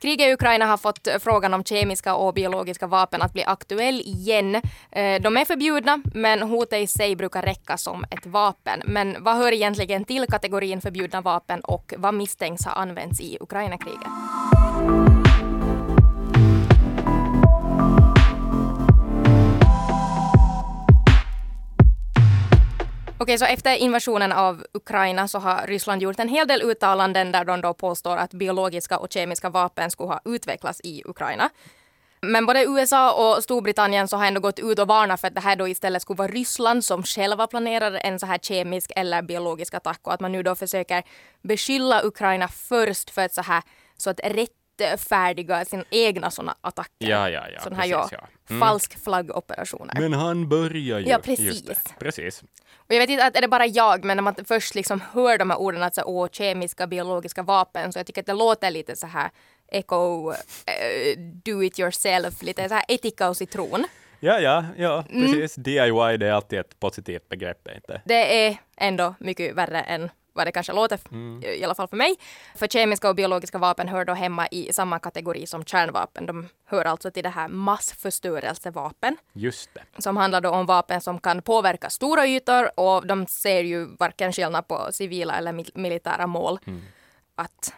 Kriget i Ukraina har fått eh, frågan om kemiska och biologiska vapen att bli aktuell igen. Eh, de är förbjudna, men hotet i sig brukar räcka som ett vapen. Men vad hör egentligen till kategorin förbjudna vapen och vad misstänks ha använts i Ukrainakriget? Okej, så efter invasionen av Ukraina så har Ryssland gjort en hel del uttalanden där de då påstår att biologiska och kemiska vapen skulle ha utvecklats i Ukraina. Men både USA och Storbritannien så har ändå gått ut och varnat för att det här då istället skulle vara Ryssland som själva planerar en så här kemisk eller biologisk attack och att man nu då försöker beskylla Ukraina först för ett så här så att rätt rättfärdiga sin egna sådana attacker. Ja, ja, ja. Sådana här precis, ja. Mm. falsk flaggoperationer. Men han börjar ju. Ja, precis. Precis. Och jag vet inte att är det bara jag, men när man först liksom hör de här orden, att så, åh, kemiska, biologiska vapen, så jag tycker att det låter lite så här eco, eh, do it yourself, lite så här etika och citron. Ja, ja, ja, Mm. precis. DIY, det är alltid ett positivt begrepp, inte? Det är ändå mycket värre än vad det kanske låter, i alla fall för mig. För kemiska och biologiska vapen hör då hemma i samma kategori som kärnvapen. De hör alltså till det här massförstörelsevapen. Just det. som handlar då om vapen som kan påverka stora ytor och de ser ju varken skillnad på civila eller mil- militära mål. Att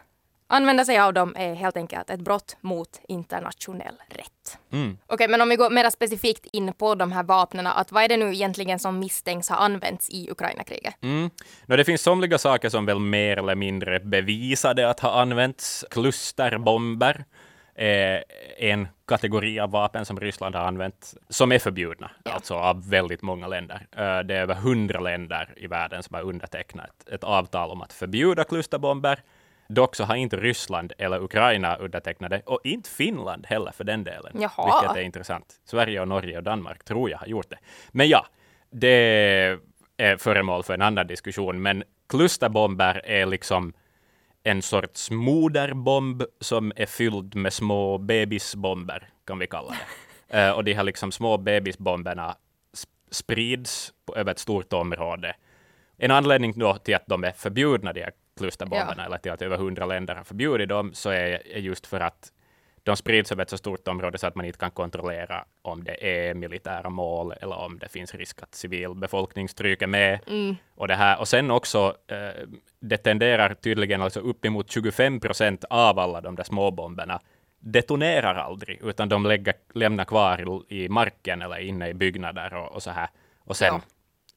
använda sig av dem är helt enkelt ett brott mot internationell rätt. Mm. Okej, men om vi går mer specifikt in på de här vapnen, att vad är det nu egentligen som misstänks ha använts i Ukraina-kriget? Mm. Nå, det finns somliga saker som väl mer eller mindre bevisade att ha använts. Klusterbomber är en kategori av vapen som Ryssland har använt, som är förbjudna, alltså av väldigt många länder. Eh, Det är över hundra länder i världen som har undertecknat ett avtal om att förbjuda klusterbomber. Dock så har inte Ryssland eller Ukraina undertecknat det, och inte Finland heller för den delen. Jaha. Vilket är intressant. Sverige och Norge och Danmark tror jag har gjort det. Men ja, det är föremål för en annan diskussion, men klusterbomber är liksom en sorts moderbomb som är fylld med små bebisbomber, kan vi kalla det. Eh, och de här liksom små bebisbomberna sp- sprids på, över ett stort område. En anledning då till att de är förbjudna, de här klusterbomberna, eller till att över hundra länder har förbjudit dem, så är, är just för att de sprids över ett så stort område så att man inte kan kontrollera om det är militära mål eller om det finns risk att civilbefolkning stryker med. Och, det här. och sen också, eh, det tenderar tydligen alltså uppemot 25 procent av alla de där småbomberna detonerar aldrig, utan de lägger, lämnar kvar i, i marken eller inne i byggnader och, och så här. Och sen Ja.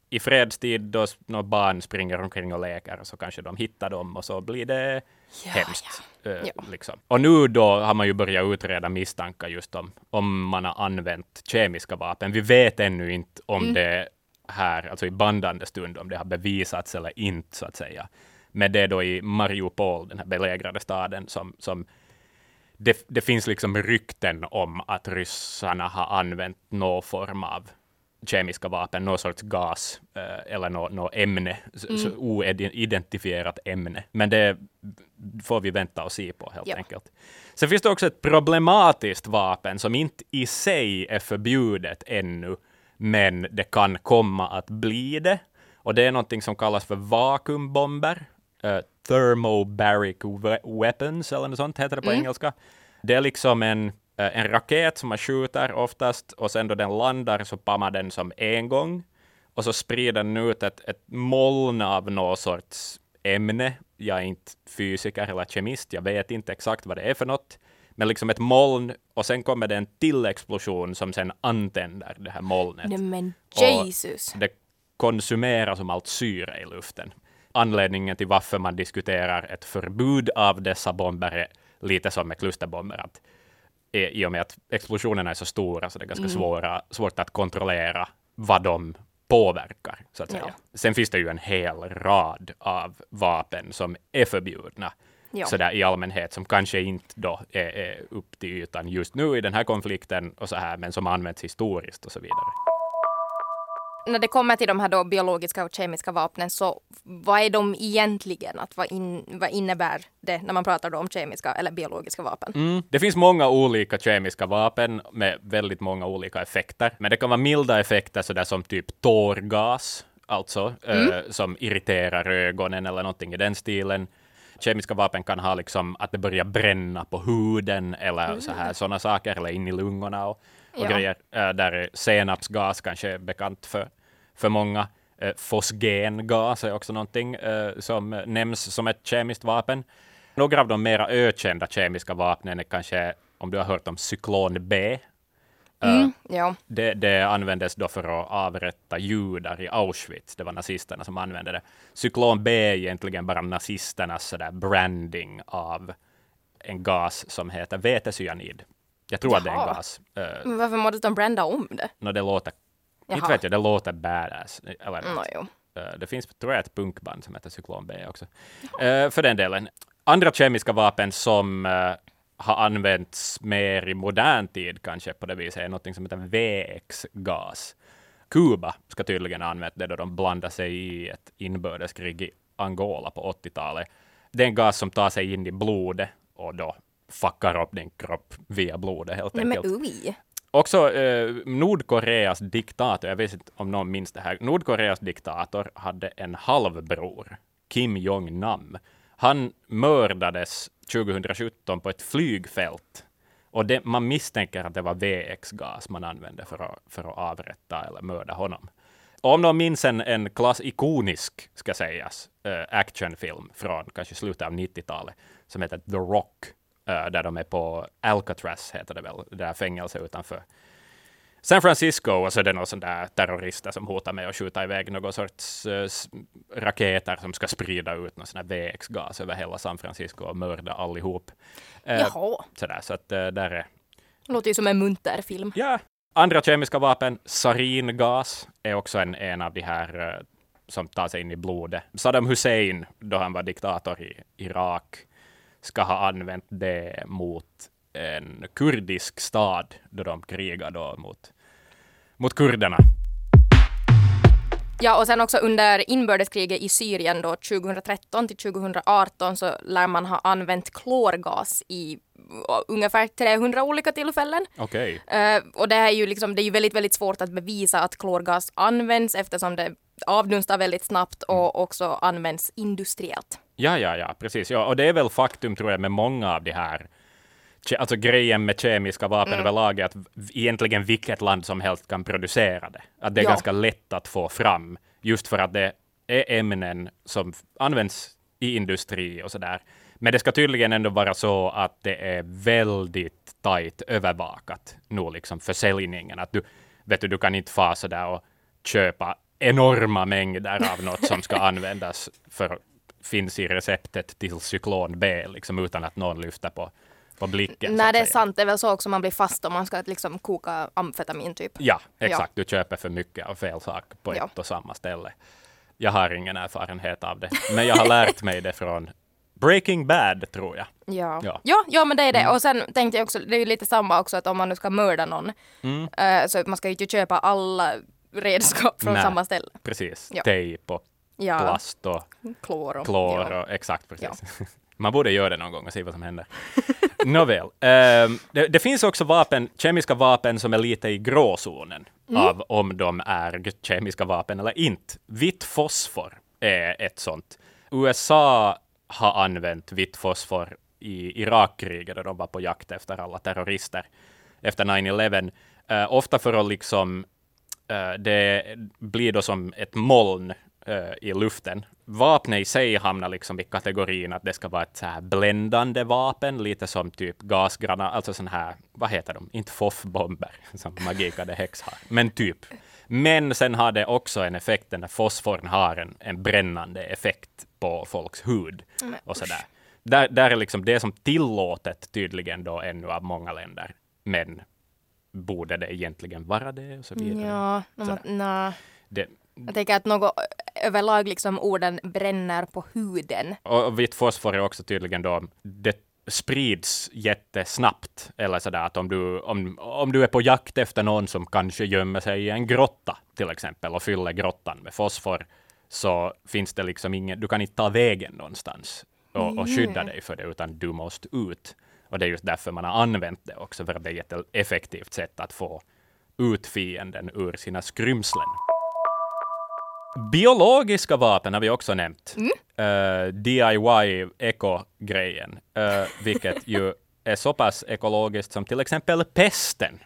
I fredstid, då när barn springer omkring och leker, så kanske de hittar dem och så blir det Ja, hemskt. eh, Ja. Liksom. Och nu då har man ju börjat utreda misstankar just om, om man har använt kemiska vapen. Vi vet ännu inte om Mm. det här, alltså i bandande stund, om det har bevisats eller inte, så att säga. Men det är då i Mariupol, den här belägrade staden, som, som det, det finns liksom rykten om att ryssarna har använt någon form av kemiska vapen, någon sorts gas eh, eller något nå ämne, mm. oidentifierat ämne. Men det får vi vänta och se på helt Ja. enkelt. Sen finns det också ett problematiskt vapen som inte i sig är förbjudet ännu, men det kan komma att bli det. Och det är någonting som kallas för vakuumbomber. Uh, thermobaric we- weapons, eller något sånt heter det på engelska. Det är liksom en, en raket som man skjuter oftast, och sen då den landar så pammar den som en gång. Och så sprider den ut ett, ett moln av någon sorts ämne. Jag är inte fysiker eller kemist, jag vet inte exakt vad det är för något. Men liksom ett moln, och sen kommer det en till explosion som sen antänder det här molnet. Nej men Och Jesus. Det konsumerar som allt syre i luften. Anledningen till varför man diskuterar ett förbud av dessa bomber är lite som med klusterbomber. Att i och med att explosionerna är så stora så det är ganska svåra, svårt att kontrollera vad de påverkar. Så att säga. Ja. Sen finns det ju en hel rad av vapen som är förbjudna Ja. sådär i allmänhet, som kanske inte då är, är upp till ytan just nu i den här konflikten och så här, men som används historiskt och så vidare. När det kommer till de här då biologiska och kemiska vapnen, så vad är de egentligen? Att vad, in, vad innebär det när man pratar om kemiska eller biologiska vapen? Mm. Det finns många olika kemiska vapen med väldigt många olika effekter. Men det kan vara milda effekter sådär som typ tårgas, alltså, eh, som irriterar ögonen eller någonting i den stilen. Kemiska vapen kan ha liksom att det börjar bränna på huden eller så här sådana saker, eller in i lungorna och, och Ja. grejer. Eh, där är senapsgas kanske är bekant för, för många. Eh, fosgengas är också någonting eh, som nämns som ett kemiskt vapen. Några av de mera ökända kemiska vapnen är kanske, om du har hört om cyklon B, Mm, ja. det, det användes då för att avrätta judar i Auschwitz. Det var nazisterna som använde det. Cyklon B är egentligen bara nazisternas sådär branding av en gas som heter vetecyanid. Jag tror att det är en gas. Uh, Men varför måste de brända om det? no, det låter, inte Jaha. vet jag, det låter badass. Eller, Nå, jo. Eh, Det finns, tror jag, ett punkband som heter Cyklon B också. Eh, för den delen. Andra kemiska vapen som har använts mer i modern tid kanske på det viset är något som heter VX-gas. Kuba ska tydligen ha använt det då de blandade sig i ett inbördeskrig i Angola på 80-talet. Det är en gas som tar sig in i blodet och då fuckar upp din kropp via blodet helt Nej, men enkelt. ui. Också eh, Nordkoreas diktator, jag vet inte om någon minns det här, Nordkoreas diktator hade en halvbror, Kim Jong-Nam. Han mördades 2017 på ett flygfält. Och det, man misstänker att det var VX-gas man använde för att, för att avrätta eller mörda honom. Och om någon minns en, en klass ikonisk, ska sägas, eh, actionfilm från kanske slutet av 90-talet, som heter The Rock, där de är på Alcatraz, heter det väl, det där fängelset utanför San Francisco, och så är det några sådana där terrorister som hotar med att skjuta iväg någon sorts s- raketer som ska sprida ut någon sån här VX-gas över hela San Francisco och mörda allihop. Eh, Jaha. sådär, så att eh, där är Låter ju som en munter film. Ja, andra kemiska vapen, saringas, är också en, en av de här eh, som tar sig in i blodet. Saddam Hussein, då han var diktator i Irak, ska ha använt det mot en kurdisk stad då de krigade då mot, mot kurderna. Ja, och sen också under inbördeskriget i Syrien då 2013 till 2018 så lär man ha använt klorgas i uh, ungefär 300 olika tillfällen. Okej. Eh, och det är ju liksom, det är ju väldigt, väldigt svårt att bevisa att klorgas används eftersom det avdunstar väldigt snabbt och också används industriellt. Ja, ja, ja, precis. Ja, och det är väl faktum, tror jag, med många av de här Alltså grejen med kemiska vapen Mm. överlag är att egentligen vilket land som helst kan producera det. Att det är Ja. ganska lätt att få fram, just för att det är ämnen som används i industri och så där. Men det ska tydligen ändå vara så att det är väldigt tajt övervakat nu, liksom försäljningen. Att du, vet du, du kan inte få så där och köpa enorma mängder av något som ska användas för finns i receptet till cyklon B, liksom utan att någon lyfter på, på blicken. Nej, det är sant. Det är väl så också man blir fast om man ska liksom koka amfetamin typ. Ja, exakt. Du köper för mycket av fel sak på Ja. ett och samma ställe. Jag har ingen erfarenhet av det, men jag har lärt mig det från Breaking Bad, tror jag. Ja. Ja. Ja. Ja, men det är det. Och sen tänkte jag också, det är ju lite samma också att om man nu ska mörda någon, Mm. eh, så man ska ju inte köpa alla redskap från Nej. samma ställe. Precis. Ja. Tejp och Ja, plast och klor och... klor ja. och exakt precis. Man borde göra det någon gång och se vad som händer. Nåväl. ehm, det, det finns också vapen, kemiska vapen som är lite i gråzonen av om de är kemiska vapen eller inte. Vitt fosfor är ett sånt. USA har använt vitt fosfor i Irakkriget då de var på jakt efter alla terrorister efter 9-11. Eh, ofta för att liksom Eh, det blir då som ett moln i luften. Vapnet i sig hamnar liksom i kategorin att det ska vara ett så här bländande vapen, lite som typ gasgranat, alltså sån här, vad heter de, inte foffbomber som Magikade Häx har, men typ. Men sen har det också en effekt, den där fosforn har en, en brännande effekt på folks hud och sådär. Där, där är liksom det som tillåtet tydligen då ännu av många länder, men borde det egentligen vara det och så vidare. Ja, no. Det, Jag tänker att något överlag liksom orden bränner på huden. och vitt fosfor är också tydligen då, det sprids jättesnabbt. Eller sådär att om du, om, om du är på jakt efter någon som kanske gömmer sig i en grotta till exempel och fyller grottan med fosfor, så finns det liksom ingen, du kan inte ta vägen någonstans och, och skydda dig för det, utan du måste ut. Och det är just därför man har använt det också, för att det är ett effektivt sätt att få ut fienden ur sina skrymslen. Biologiska vapen har vi också nämnt. Mm. Uh, DIY eko-grejen, uh, vilket ju är så pass ekologiskt som till exempel pesten.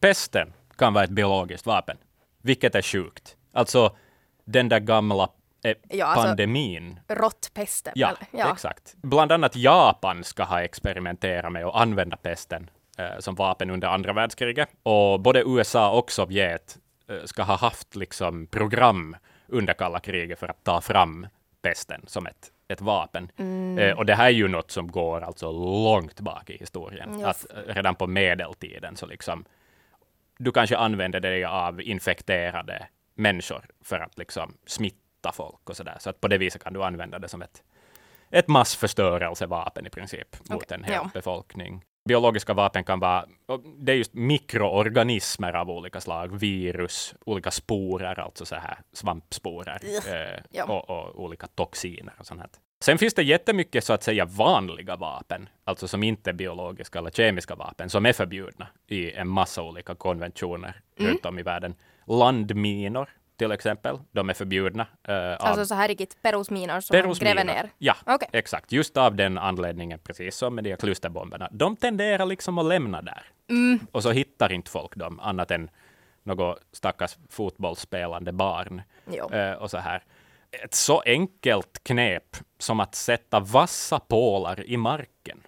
Pesten kan vara ett biologiskt vapen, vilket är sjukt. Alltså den där gamla eh, Ja, alltså- pandemin. Råttpesten. Ja, eller? exakt. Bland annat Japan ska ha experimenterat med att använda pesten eh, som vapen under andra världskriget. Och både USA och Sovjet eh, ska ha haft liksom program under kalla kriget för att ta fram pesten som ett, ett vapen. Mm. Eh, och det här är ju något som går alltså långt bak i historien. Ja. Att redan på medeltiden så liksom du kanske använder dig av infekterade människor för att liksom smitta folk och sådär. Så att på det viset kan du använda det som ett, ett massförstörelsevapen i princip mot Okej, en hel ja. befolkning. Biologiska vapen kan vara, det är just mikroorganismer av olika slag, virus, olika sporer, alltså så här svampsporer eh, Ja. och, och olika toxiner och sånt här. Sen finns det jättemycket så att säga vanliga vapen, alltså som inte är biologiska eller kemiska vapen, som är förbjudna i en massa olika konventioner Mm. runt om i världen. Landminor till exempel, de är förbjudna. av Alltså så här riktigt perusminor som man Perusminor. gräver ner. Ja, Okej. exakt. Just av den anledningen, precis som med de här klusterbomberna. De tenderar liksom att lämna där. Mm. Och så hittar inte folk dem, annat än något stackars fotbollsspelande barn. Eh, och så här. Ett så enkelt knep som att sätta vassa pålar i marken.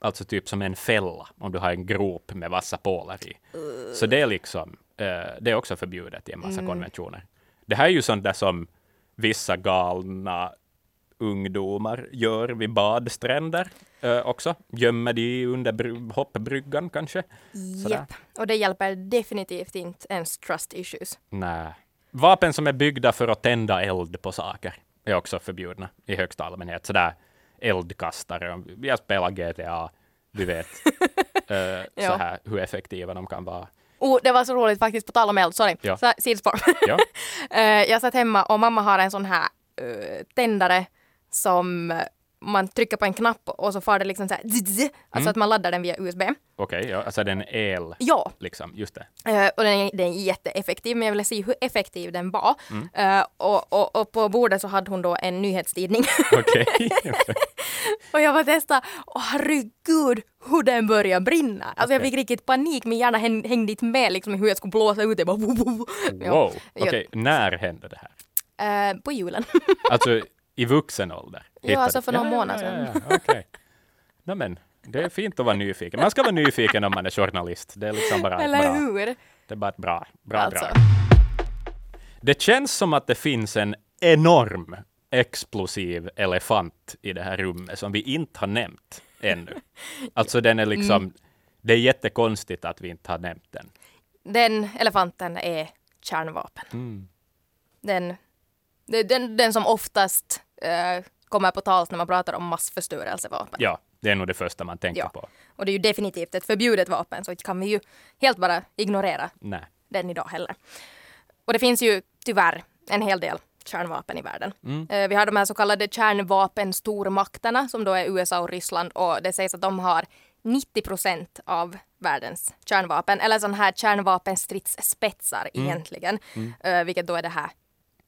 Alltså typ som en fälla, om du har en grop med vassa pålar i. Så det är liksom, det är också förbjudet i en massa konventioner. Det här är ju sånt där som vissa galna ungdomar gör vid badstränder eh, också. Gömmer de under bry- hoppbryggan kanske? Japp. Och det hjälper definitivt inte ens trust issues. Nej. Vapen som är byggda för att tända eld på saker är också förbjudna i högsta allmänhet. Sådär eldkastare. Vi har spelat GTA. Vi vet eh, så här, hur effektiva de kan vara. Oh, det var så roligt faktiskt, på tal om eld, sorry. Ja. Så sidospår. Ja. Eh, jag satt hemma och mamma har en sån här eh, tändare som man trycker på en knapp och så får det liksom så här, zzz, zzz, Mm. alltså att man laddar den via USB. Okej, ja, alltså den el, Ja, liksom, just det. Eh, och den är, den är jätteeffektiv, men jag ville se hur effektiv den var. Mm. Eh, och, och, och på bordet så hade hon då en nyhetstidning. Okej. och jag var testa, åh herregud hur den började brinna. Alltså jag Okej. fick riktigt panik, min hjärna häng, hängde inte med liksom hur jag skulle blåsa ut det. Bara. Wow, Ja. okej, när hände det här? Eh, på julen. Alltså i vuxen ålder? Ja, alltså för ja, månad sedan. Ja, ja, okej. No, men, det är fint att vara nyfiken. Man ska vara nyfiken om man är journalist. Det är liksom bara Eller bra. hur? Det är bara ett bra, bra Alltså. drag. Det känns som att det finns en enorm explosiv elefant i det här rummet som vi inte har nämnt ännu. Alltså den är liksom, Mm. det är jättekonstigt att vi inte har nämnt den. Den elefanten är kärnvapen. Mm. Den, det- den, den som oftast eh, kommer på tals när man pratar om massförstörelsevapen. Ja, det är nog det första man tänker Ja. på. Och det är ju definitivt ett förbjudet vapen, så kan vi ju helt bara ignorera Nej. den idag heller. Och det finns ju tyvärr en hel del kärnvapen i världen. Eh, Vi har de här så kallade kärnvapenstormakterna som då är USA och Ryssland och det sägs att de har 90 procent av världens kärnvapen, eller sån här kärnvapenstridsspetsar egentligen, Eh, vilket då är det här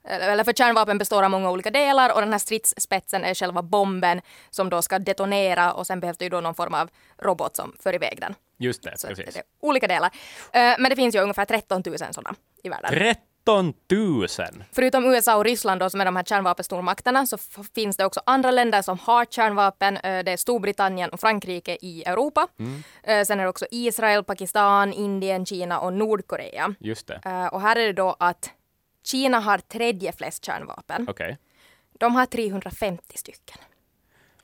eller för kärnvapen består av många olika delar och den här stridsspetsen är själva bomben som då ska detonera och sen behövs det ju då någon form av robot som för iväg den. Just det, Så precis. det är olika delar. Eh, Men det finns ju ungefär 13 000 sådana i världen. 13 000! Förutom USA och Ryssland då, som är de här kärnvapenstormakterna så finns det också andra länder som har kärnvapen. Eh, Det är Storbritannien och Frankrike i Europa. Eh, Sen är det också Israel, Pakistan, Indien, Kina och Nordkorea. Just det. Och här är det då att Kina har tredje flest kärnvapen. Okej. De har 350 stycken.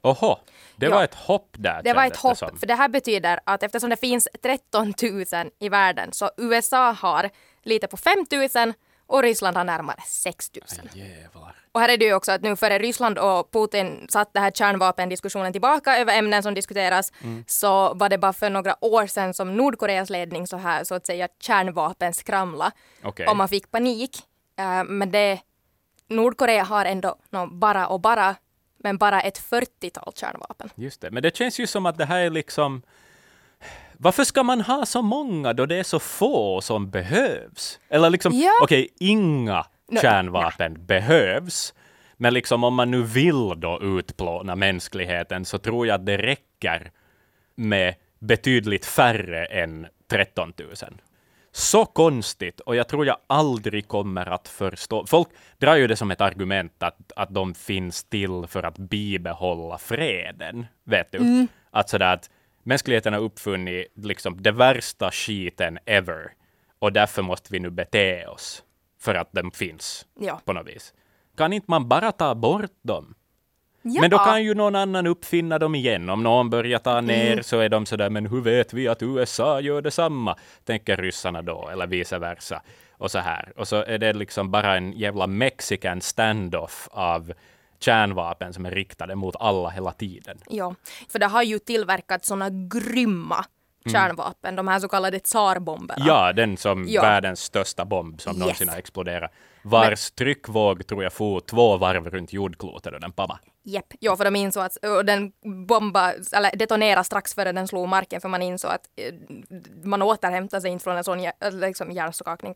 Oho, det Ja. var ett hopp där. Det var ett hopp, som. för det här betyder att eftersom det finns 13 000 i världen så USA har lite på 5 000 och Ryssland har närmare 6 000. Jävlar. Och här är det ju också att nu före Ryssland och Putin satt det här kärnvapendiskussionen tillbaka över ämnen som diskuteras så var det bara för några år sedan som Nordkoreas ledning så här så att säga kärnvapen skramla Okej. och man fick panik. Eh, men det Nordkorea har ändå nå, bara och bara men bara ett 40-tal kärnvapen. Just det. Men det känns ju som att det här är liksom... Varför ska man ha så många då det är så få som behövs? Eller liksom, Ja. okej, inga kärnvapen behövs. Men liksom om man nu vill då utplåna mänskligheten så tror jag att det räcker med betydligt färre än 13 000. Så konstigt och jag tror jag aldrig kommer att förstå. Folk drar ju det som ett argument att, att de finns till för att bibehålla freden. Vet du? Mm. Att sådär att mänskligheten har uppfunnit liksom det värsta skiten ever och därför måste vi nu bete oss för att den finns ja. på något vis. Kan inte man bara ta bort dem? Ja. Men då kan ju någon annan uppfinna dem igen. Om någon börjar ta ner mm. så är de sådär, men hur vet vi att USA gör detsamma? Tänker ryssarna då, eller vice versa. Och så här. Och så är det liksom bara en jävla mexican standoff av kärnvapen som är riktade mot alla hela tiden. Ja, för det har ju tillverkats sådana grymma Mm. kärnvapen, de här så kallade tsarbomberna. Ja, den som ja. världens största bomb som yes. någonsin har exploderat. Vars Men, tryckvåg tror jag får två varv runt jordklotet och den pamma. Japp, ja för de insåg att den bomba, eller detonerade strax före den slog marken för man insåg att eh, man återhämtar sig inte från en sån liksom, hjärnskakning,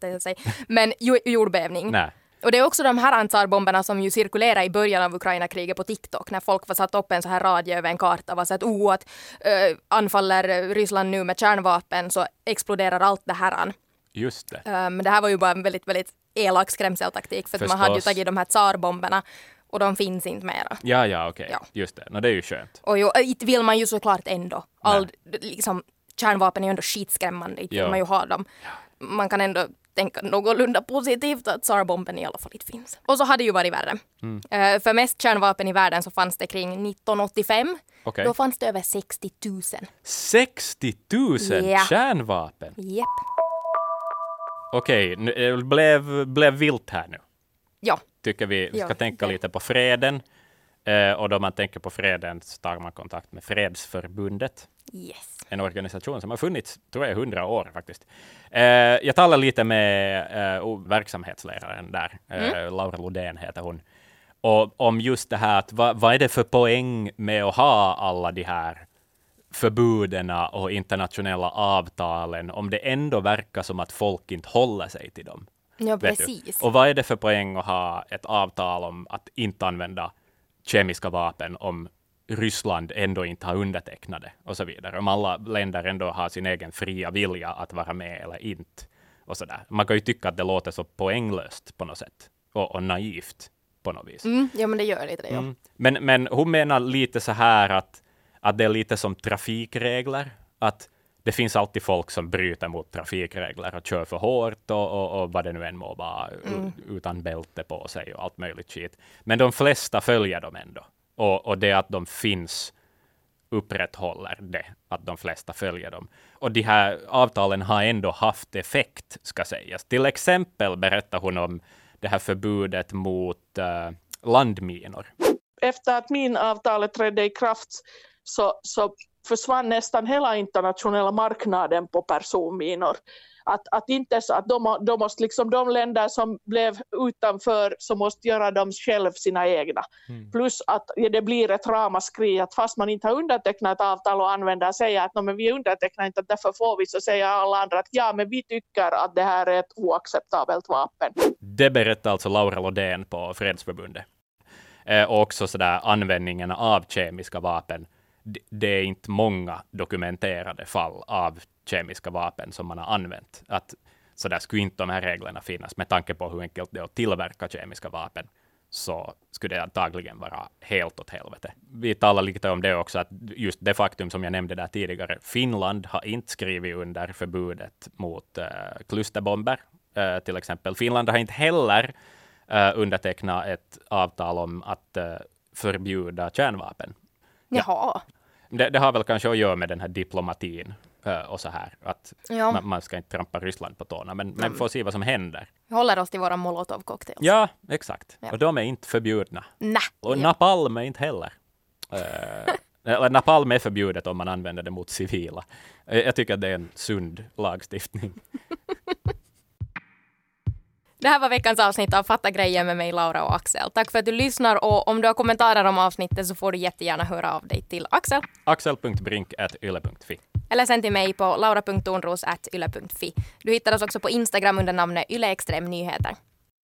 men jordbävning. Nej. Och det är också de här ansarbomberna som ju cirkulerar i början av Ukraina-kriget på TikTok när folk var satt upp en så här radie över en karta och så att oh, att uh, anfaller Ryssland nu med kärnvapen så exploderar allt det här. Just det. Men um, det här var ju bara en väldigt, väldigt elak skrämseltaktik för att man hade ju tagit de här tsarbomberna och de finns inte mera. Ja, ja, okej. Ja. Just det. No, det är ju skönt. Och ju, inte vill man ju såklart ändå. All, liksom, kärnvapen är ju ändå skitskrämmande, inte vill man ju ha dem. Man kan ändå tänka någorlunda positivt att tsarbomben i alla fall inte finns. Och så har det ju varit värre. Mm. Uh, för mest kärnvapen i världen så fanns det kring 1985. Okay. Då fanns det över 60 000. 60 000 yeah. kärnvapen? Japp. Okej, okay, det blev, blev vilt här nu. Ja. Tycker vi ska ja, tänka det. lite på freden. Uh, och då man tänker på freden så tar man kontakt med Fredsförbundet. Yes. En organisation som har funnits, tror jag, hundra år faktiskt. Eh, jag talade lite med eh, verksamhetsledaren där, mm. Laura Lodén heter hon, och om just det här att vad, vad är det för poäng med att ha alla de här förbuden och internationella avtalen om det ändå verkar som att folk inte håller sig till dem. Ja, precis. Och vad är det för poäng att ha ett avtal om att inte använda kemiska vapen om Ryssland ändå inte har undertecknat det och så vidare. Om alla länder ändå har sin egen fria vilja att vara med eller inte. Och så där. Man kan ju tycka att det låter så poänglöst på något sätt och, och naivt på något vis. Mm, ja, men det gör lite det. Ja. Mm. Men, men hon menar lite så här att, att det är lite som trafikregler. Att det finns alltid folk som bryter mot trafikregler och kör för hårt och, och, och vad det nu än må vara, mm. utan bälte på sig och allt möjligt skit. Men de flesta följer dem ändå. Och, och det att de finns upprätthåller det, att de flesta följer dem. Och de här avtalen har ändå haft effekt, ska sägas. Till exempel berättar hon om det här förbudet mot uh, landminor. Efter att minavtalet trädde i kraft så, så försvann nästan hela internationella marknaden på personminor att, att inte så att de, de måste liksom de länder som blev utanför så måste göra de själv sina egna. Mm. Plus att det blir ett ramaskri att fast man inte har undertecknat ett avtal och använder säger att men vi undertecknar inte därför får vi så säger alla andra att ja men vi tycker att det här är ett oacceptabelt vapen. Det berättar alltså Laura Lodén på Fredsförbundet. Eh, och också sådär användningen av kemiska vapen det är inte många dokumenterade fall av kemiska vapen som man har använt. Att så där skulle inte de här reglerna finnas med tanke på hur enkelt det är att tillverka kemiska vapen så skulle det antagligen vara helt åt helvete. Vi talar lite om det också, att just det faktum som jag nämnde där tidigare, Finland har inte skrivit under förbudet mot uh, klusterbomber, uh, till exempel. Finland har inte heller uh, undertecknat ett avtal om att uh, förbjuda kärnvapen. Jaha. Det, det, har väl kanske att göra med den här diplomatin och så här. Att ja. man, man, ska inte trampa Ryssland på tårna, men, men får se vad som händer. Vi håller oss till våra molotovcocktails. Ja, exakt. Ja. Och de är inte förbjudna. Nä. Och napalm är inte heller. uh, eller napalm är förbjudet om man använder det mot civila. Jag tycker att det är en sund lagstiftning. Det här var veckans avsnitt av Fatta grejer med mig, Laura och Axel. Tack för att du lyssnar och om du har kommentarer om avsnittet så får du jättegärna höra av dig till Axel. Axel.brink.yle.fi eller sen till mig på laura.tonros.yle.fi. Du hittar oss också på Instagram under namnet yleextremnyheter.